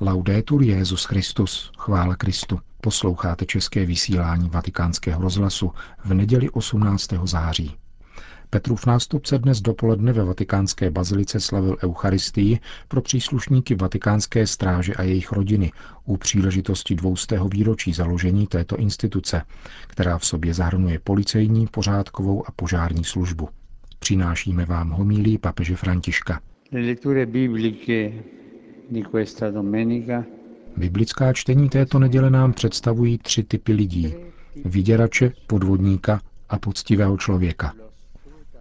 Laudetur Jezus Christus, chvála Kristu. Posloucháte české vysílání Vatikánského rozhlasu v neděli 18. září. Petrův nástupce dnes dopoledne ve vatikánské bazilice slavil Eucharistii pro příslušníky vatikánské stráže a jejich rodiny u příležitosti dvoustého výročí založení této instituce, která v sobě zahrnuje policejní, pořádkovou a požární službu. Přinášíme vám homílí papeže Františka. Biblická čtení této neděle nám představují tři typy lidí. Vyděrače, podvodníka a poctivého člověka.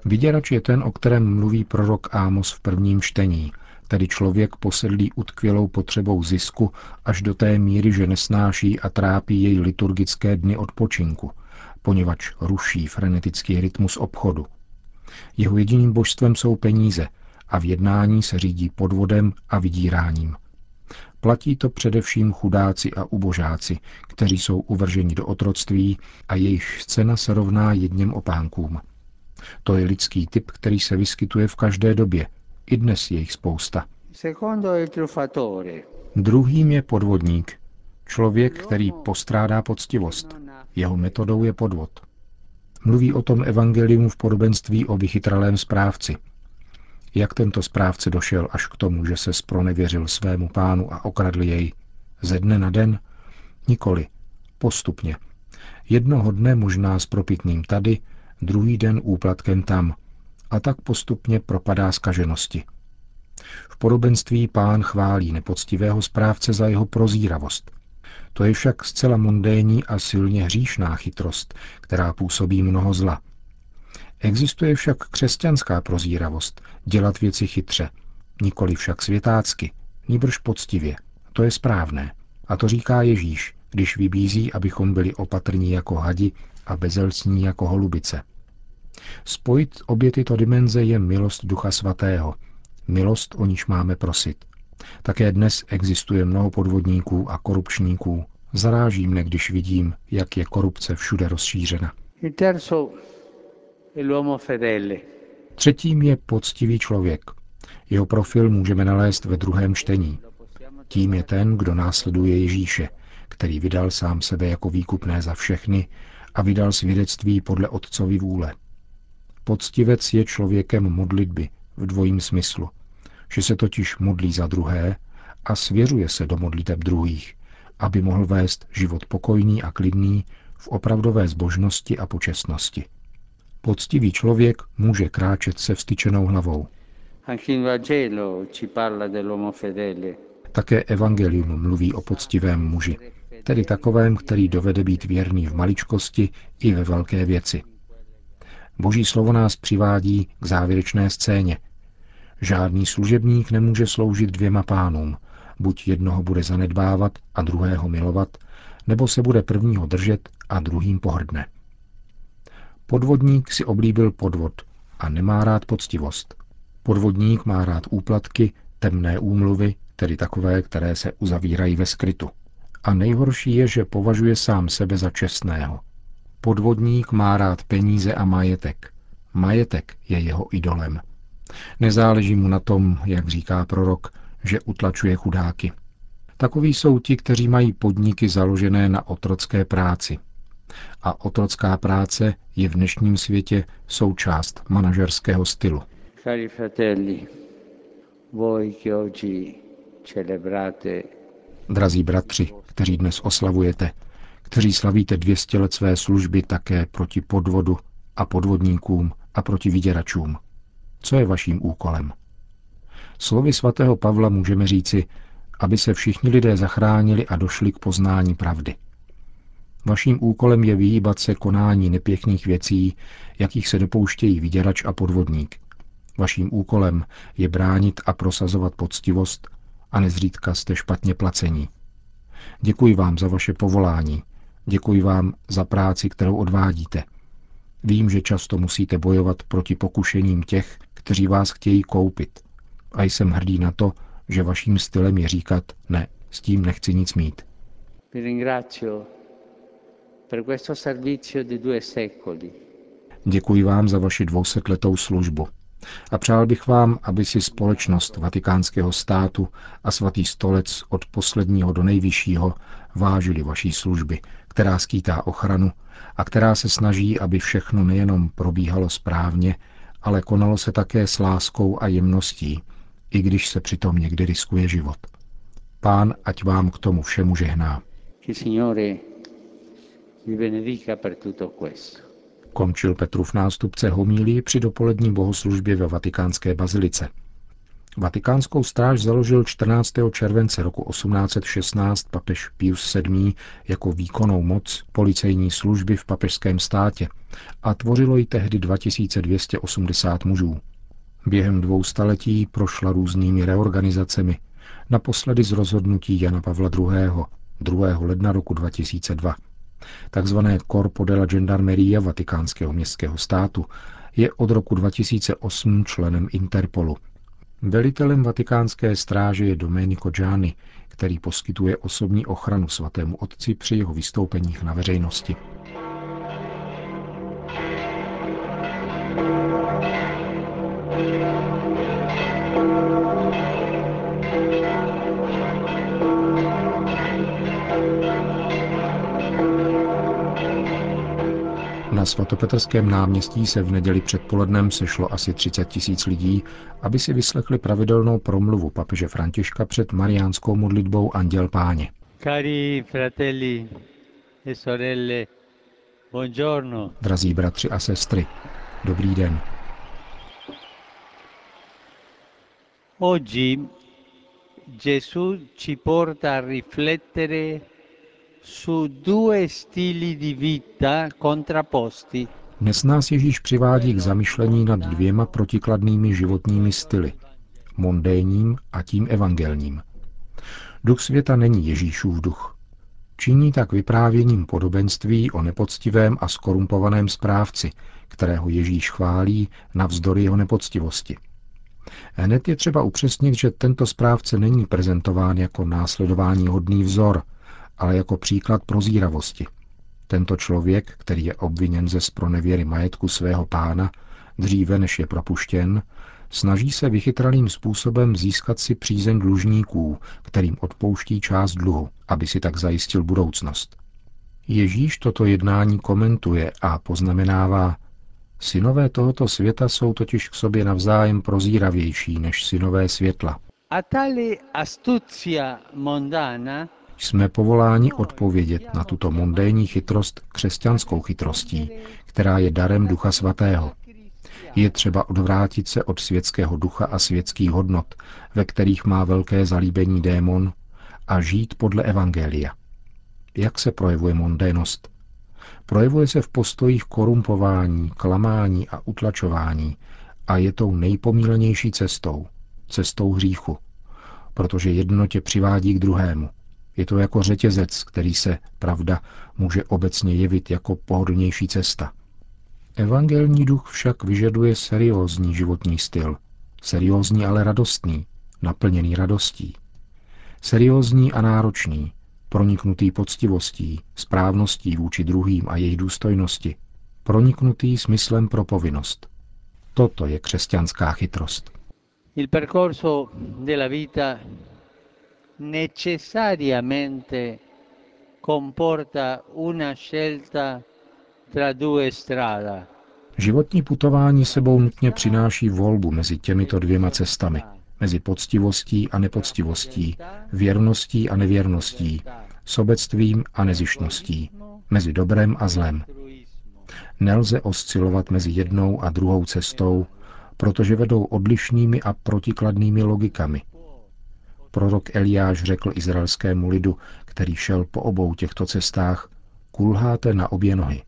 Vyděrač je ten, o kterém mluví prorok Ámos v prvním čtení, tedy člověk posedlý utkvělou potřebou zisku až do té míry, že nesnáší a trápí jej liturgické dny odpočinku, poněvadž ruší frenetický rytmus obchodu. Jeho jediným božstvem jsou peníze a v jednání se řídí podvodem a vydíráním. Platí to především chudáci a ubožáci, kteří jsou uvrženi do otroctví a jejich cena se rovná jedním opánkům. To je lidský typ, který se vyskytuje v každé době. I dnes je jich spousta. Druhým je podvodník. Člověk, který postrádá poctivost. Jeho metodou je podvod. Mluví o tom evangelium v podobenství o vychytralém správci. Jak tento správce došel až k tomu, že se spronevěřil svému pánu a okradl jej? Ze dne na den? Nikoli. Postupně. Jednoho dne možná s propitným tady, druhý den úplatkem tam a tak postupně propadá zkaženosti. V podobenství pán chválí nepoctivého správce za jeho prozíravost. To je však zcela mundénní a silně hříšná chytrost, která působí mnoho zla. Existuje však křesťanská prozíravost, dělat věci chytře, nikoli však světácky, níbrž poctivě. To je správné. A to říká Ježíš, když vybízí, abychom byli opatrní jako hadi a bezelcní jako holubice. Spojit obě tyto dimenze je milost Ducha Svatého, milost, o níž máme prosit. Také dnes existuje mnoho podvodníků a korupčníků. Zaráží mne, když vidím, jak je korupce všude rozšířena. Třetím je poctivý člověk. Jeho profil můžeme nalézt ve druhém čtení. Tím je ten, kdo následuje Ježíše, který vydal sám sebe jako výkupné za všechny a vydal svědectví podle otcovy vůle. Poctivec je člověkem modlitby v dvojím smyslu, že se totiž modlí za druhé a svěřuje se do modliteb druhých, aby mohl vést život pokojný a klidný v opravdové zbožnosti a počestnosti. Poctivý člověk může kráčet se vstyčenou hlavou. Také evangelium mluví o poctivém muži, tedy takovém, který dovede být věrný v maličkosti i ve velké věci. Boží slovo nás přivádí k závěrečné scéně. Žádný služebník nemůže sloužit dvěma pánům, buď jednoho bude zanedbávat a druhého milovat, nebo se bude prvního držet a druhým pohrdne. Podvodník si oblíbil podvod a nemá rád poctivost. Podvodník má rád úplatky, temné úmluvy, tedy takové, které se uzavírají ve skrytu. A nejhorší je, že považuje sám sebe za čestného. Podvodník má rád peníze a majetek. Majetek je jeho idolem. Nezáleží mu na tom, jak říká prorok, že utlačuje chudáky. Takoví jsou ti, kteří mají podniky založené na otrocké práci. A otrocká práce je v dnešním světě součást manažerského stylu. Cari fratelli, voi che oggi celebrate Drazí bratři, kteří dnes oslavujete, kteří slavíte 200 let své služby také proti podvodu a podvodníkům a proti vyděračům. Co je vaším úkolem? Slovy svatého Pavla můžeme říci, aby se všichni lidé zachránili a došli k poznání pravdy. Vaším úkolem je vyhýbat se konání nepěkných věcí, jakých se dopouštějí vyděrač a podvodník. Vaším úkolem je bránit a prosazovat poctivost a nezřídka jste špatně placení. Děkuji vám za vaše povolání, Děkuji vám za práci, kterou odvádíte. Vím, že často musíte bojovat proti pokušením těch, kteří vás chtějí koupit. A jsem hrdý na to, že vaším stylem je říkat ne, s tím nechci nic mít. Děkuji vám za vaši dvousetletou službu. A přál bych vám, aby si společnost vatikánského státu a svatý stolec od posledního do nejvyššího vážili vaší služby, která skýtá ochranu a která se snaží, aby všechno nejenom probíhalo správně, ale konalo se také s láskou a jemností, i když se přitom někdy riskuje život. Pán, ať vám k tomu všemu žehná. Končil Petrův nástupce homílí při dopolední bohoslužbě ve vatikánské bazilice. Vatikánskou stráž založil 14. července roku 1816 papež Pius VII. jako výkonnou moc policejní služby v papežském státě a tvořilo ji tehdy 2280 mužů. Během dvou staletí prošla různými reorganizacemi, naposledy z rozhodnutí Jana Pavla II. 2. ledna roku 2002. Takzvané Corpo della Gendarmeria vatikánského městského státu je od roku 2008 členem Interpolu. Velitelem vatikánské stráže je Domenico Gianni, který poskytuje osobní ochranu svatému otci při jeho vystoupeních na veřejnosti. Svatopetrském náměstí se v neděli předpolednem sešlo asi 30 tisíc lidí, aby si vyslechli pravidelnou promluvu papeže Františka před mariánskou modlitbou Anděl Páně. Cari fratelli e sorelle, buongiorno. Drazí bratři a sestry, dobrý den. Oggi Gesù ci porta a riflettere su due stili di vita contrapposti. Dnes nás Ježíš přivádí k zamyšlení nad dvěma protikladnými životními styly, mondénním a tím evangelním. Duch světa není Ježíšův duch. Činí tak vyprávěním podobenství o nepoctivém a skorumpovaném správci, kterého Ježíš chválí navzdory jeho nepoctivosti. Hned je třeba upřesnit, že tento správce není prezentován jako následování hodný vzor, ale jako příklad prozíravosti. Tento člověk, který je obviněn ze spronevěry majetku svého pána, dříve než je propuštěn, snaží se vychytralým způsobem získat si přízeň dlužníků, kterým odpouští část dluhu, aby si tak zajistil budoucnost. Ježíš toto jednání komentuje a poznamenává, synové tohoto světa jsou totiž k sobě navzájem prozíravější než synové světla. A tale astuzia mondana jsme povoláni odpovědět na tuto mondénní chytrost křesťanskou chytrostí, která je darem Ducha Svatého. Je třeba odvrátit se od světského ducha a světských hodnot, ve kterých má velké zalíbení démon, a žít podle Evangelia. Jak se projevuje mondénost? Projevuje se v postojích korumpování, klamání a utlačování a je tou nejpomílenější cestou, cestou hříchu, protože jedno tě přivádí k druhému. Je to jako řetězec, který se, pravda, může obecně jevit jako pohodlnější cesta. Evangelní duch však vyžaduje seriózní životní styl. Seriózní, ale radostný, naplněný radostí. Seriózní a náročný, proniknutý poctivostí, správností vůči druhým a jejich důstojnosti, proniknutý smyslem pro povinnost. Toto je křesťanská chytrost. Il percorso della vita necessariamente comporta una scelta tra due strada. Životní putování sebou nutně přináší volbu mezi těmito dvěma cestami, mezi poctivostí a nepoctivostí, věrností a nevěrností, sobectvím a nezištností, mezi dobrem a zlem. Nelze oscilovat mezi jednou a druhou cestou, protože vedou odlišnými a protikladnými logikami – Prorok Eliáš řekl izraelskému lidu, který šel po obou těchto cestách, kulháte na obě nohy.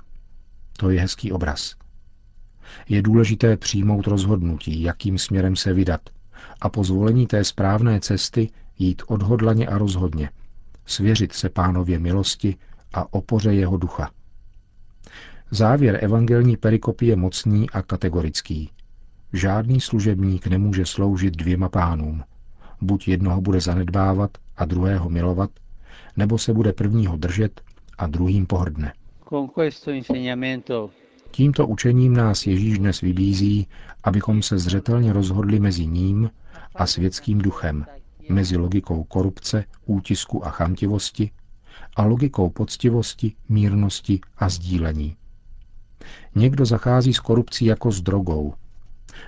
To je hezký obraz. Je důležité přijmout rozhodnutí, jakým směrem se vydat, a po zvolení té správné cesty jít odhodlaně a rozhodně, svěřit se pánově milosti a opoře jeho ducha. Závěr evangelní perikopy je mocný a kategorický. Žádný služebník nemůže sloužit dvěma pánům – buď jednoho bude zanedbávat a druhého milovat, nebo se bude prvního držet a druhým pohrdne. Tímto učením nás Ježíš dnes vybízí, abychom se zřetelně rozhodli mezi ním a světským duchem, mezi logikou korupce, útisku a chamtivosti a logikou poctivosti, mírnosti a sdílení. Někdo zachází s korupcí jako s drogou.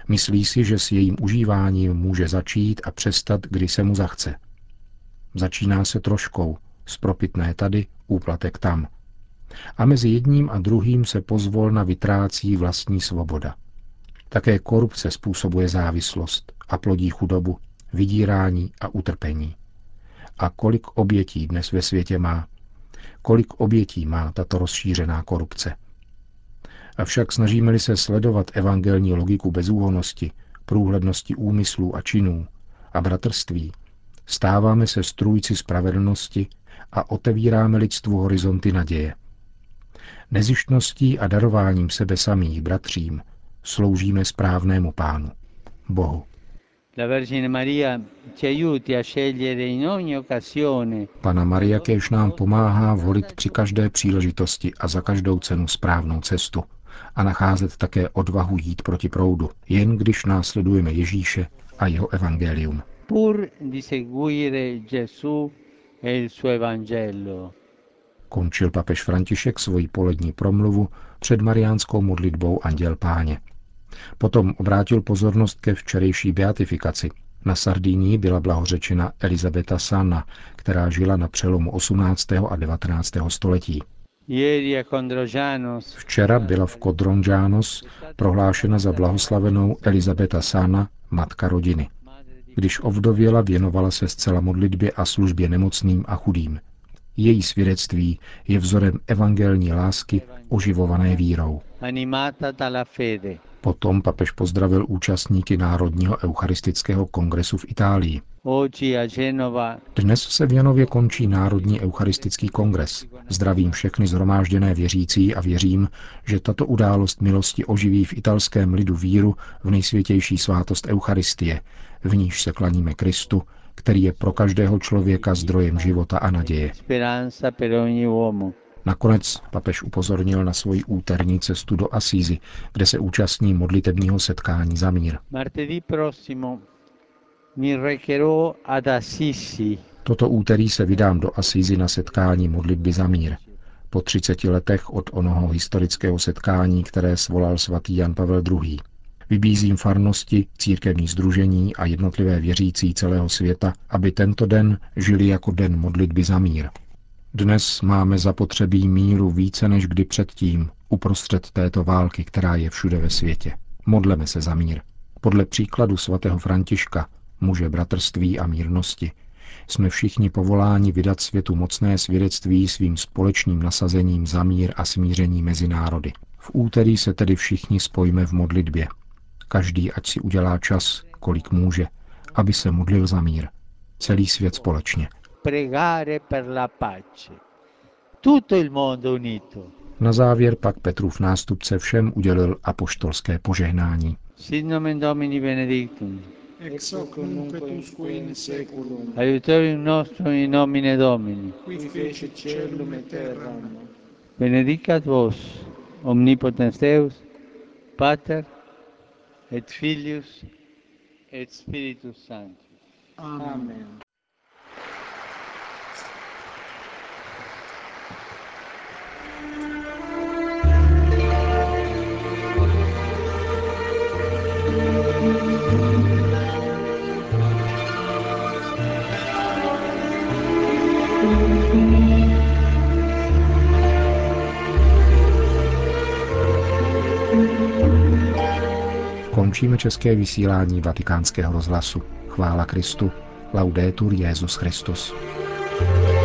Myslí si, že s jejím užíváním může začít a přestat, kdy se mu zachce. Začíná se troškou, spropitné tady, úplatek tam. A mezi jedním a druhým se pozvolna vytrácí vlastní svoboda. Také korupce způsobuje závislost a plodí chudobu, vydírání a utrpení. A kolik obětí dnes ve světě má? Kolik obětí má tato rozšířená korupce? Avšak snažíme-li se sledovat evangelní logiku bezúhonosti, průhlednosti úmyslů a činů a bratrství, stáváme se strůjci spravedlnosti a otevíráme lidstvu horizonty naděje. Nezištností a darováním sebe samých bratřím sloužíme správnému pánu, Bohu. Pana Maria kež nám pomáhá volit při každé příležitosti a za každou cenu správnou cestu a nacházet také odvahu jít proti proudu, jen když následujeme Ježíše a jeho evangelium. Pur di seguire Gesù e il suo Evangelo. Končil papež František svoji polední promluvu před mariánskou modlitbou Anděl Páně. Potom obrátil pozornost ke včerejší beatifikaci. Na Sardínii byla blahořečena Elizabeta Sanna, která žila na přelomu 18. a 19. století. Včera byla v Kodronžános prohlášena za blahoslavenou Elizabeta Sana, matka rodiny. Když ovdověla, věnovala se zcela modlitbě a službě nemocným a chudým. Její svědectví je vzorem evangelní lásky oživované vírou. Potom papež pozdravil účastníky Národního eucharistického kongresu v Itálii. Dnes se v Janově končí Národní eucharistický kongres. Zdravím všechny zhromážděné věřící a věřím, že tato událost milosti oživí v italském lidu víru v nejsvětější svátost Eucharistie, v níž se klaníme Kristu, který je pro každého člověka zdrojem života a naděje. Nakonec papež upozornil na svoji úterní cestu do Asízy, kde se účastní modlitebního setkání za mír. Toto úterý se vydám do Asízy na setkání modlitby za mír. Po 30 letech od onoho historického setkání, které svolal svatý Jan Pavel II. Vybízím farnosti, církevní združení a jednotlivé věřící celého světa, aby tento den žili jako den modlitby za mír. Dnes máme zapotřebí míru více než kdy předtím, uprostřed této války, která je všude ve světě. Modleme se za mír. Podle příkladu svatého Františka, muže bratrství a mírnosti, jsme všichni povoláni vydat světu mocné svědectví svým společným nasazením za mír a smíření mezi národy. V úterý se tedy všichni spojíme v modlitbě. Každý ať si udělá čas, kolik může, aby se modlil za mír. Celý svět společně pregare per la pace. Tutto il mondo unito. Na závěr pak Petrův nástupce všem udělil apoštolské požehnání. Sit nomen Domini benedictum. Ex hoc nunc et usque in seculum. Aiutorium nostrum in nomine Domini. Qui fecit celum et terram. Benedicat vos, omnipotens Deus, Pater et Filius et Spiritus Sanctus. Amen. Amen. Končíme české vysílání vatikánského rozhlasu. Chvála Kristu. Laudetur Jezus Christus. thank you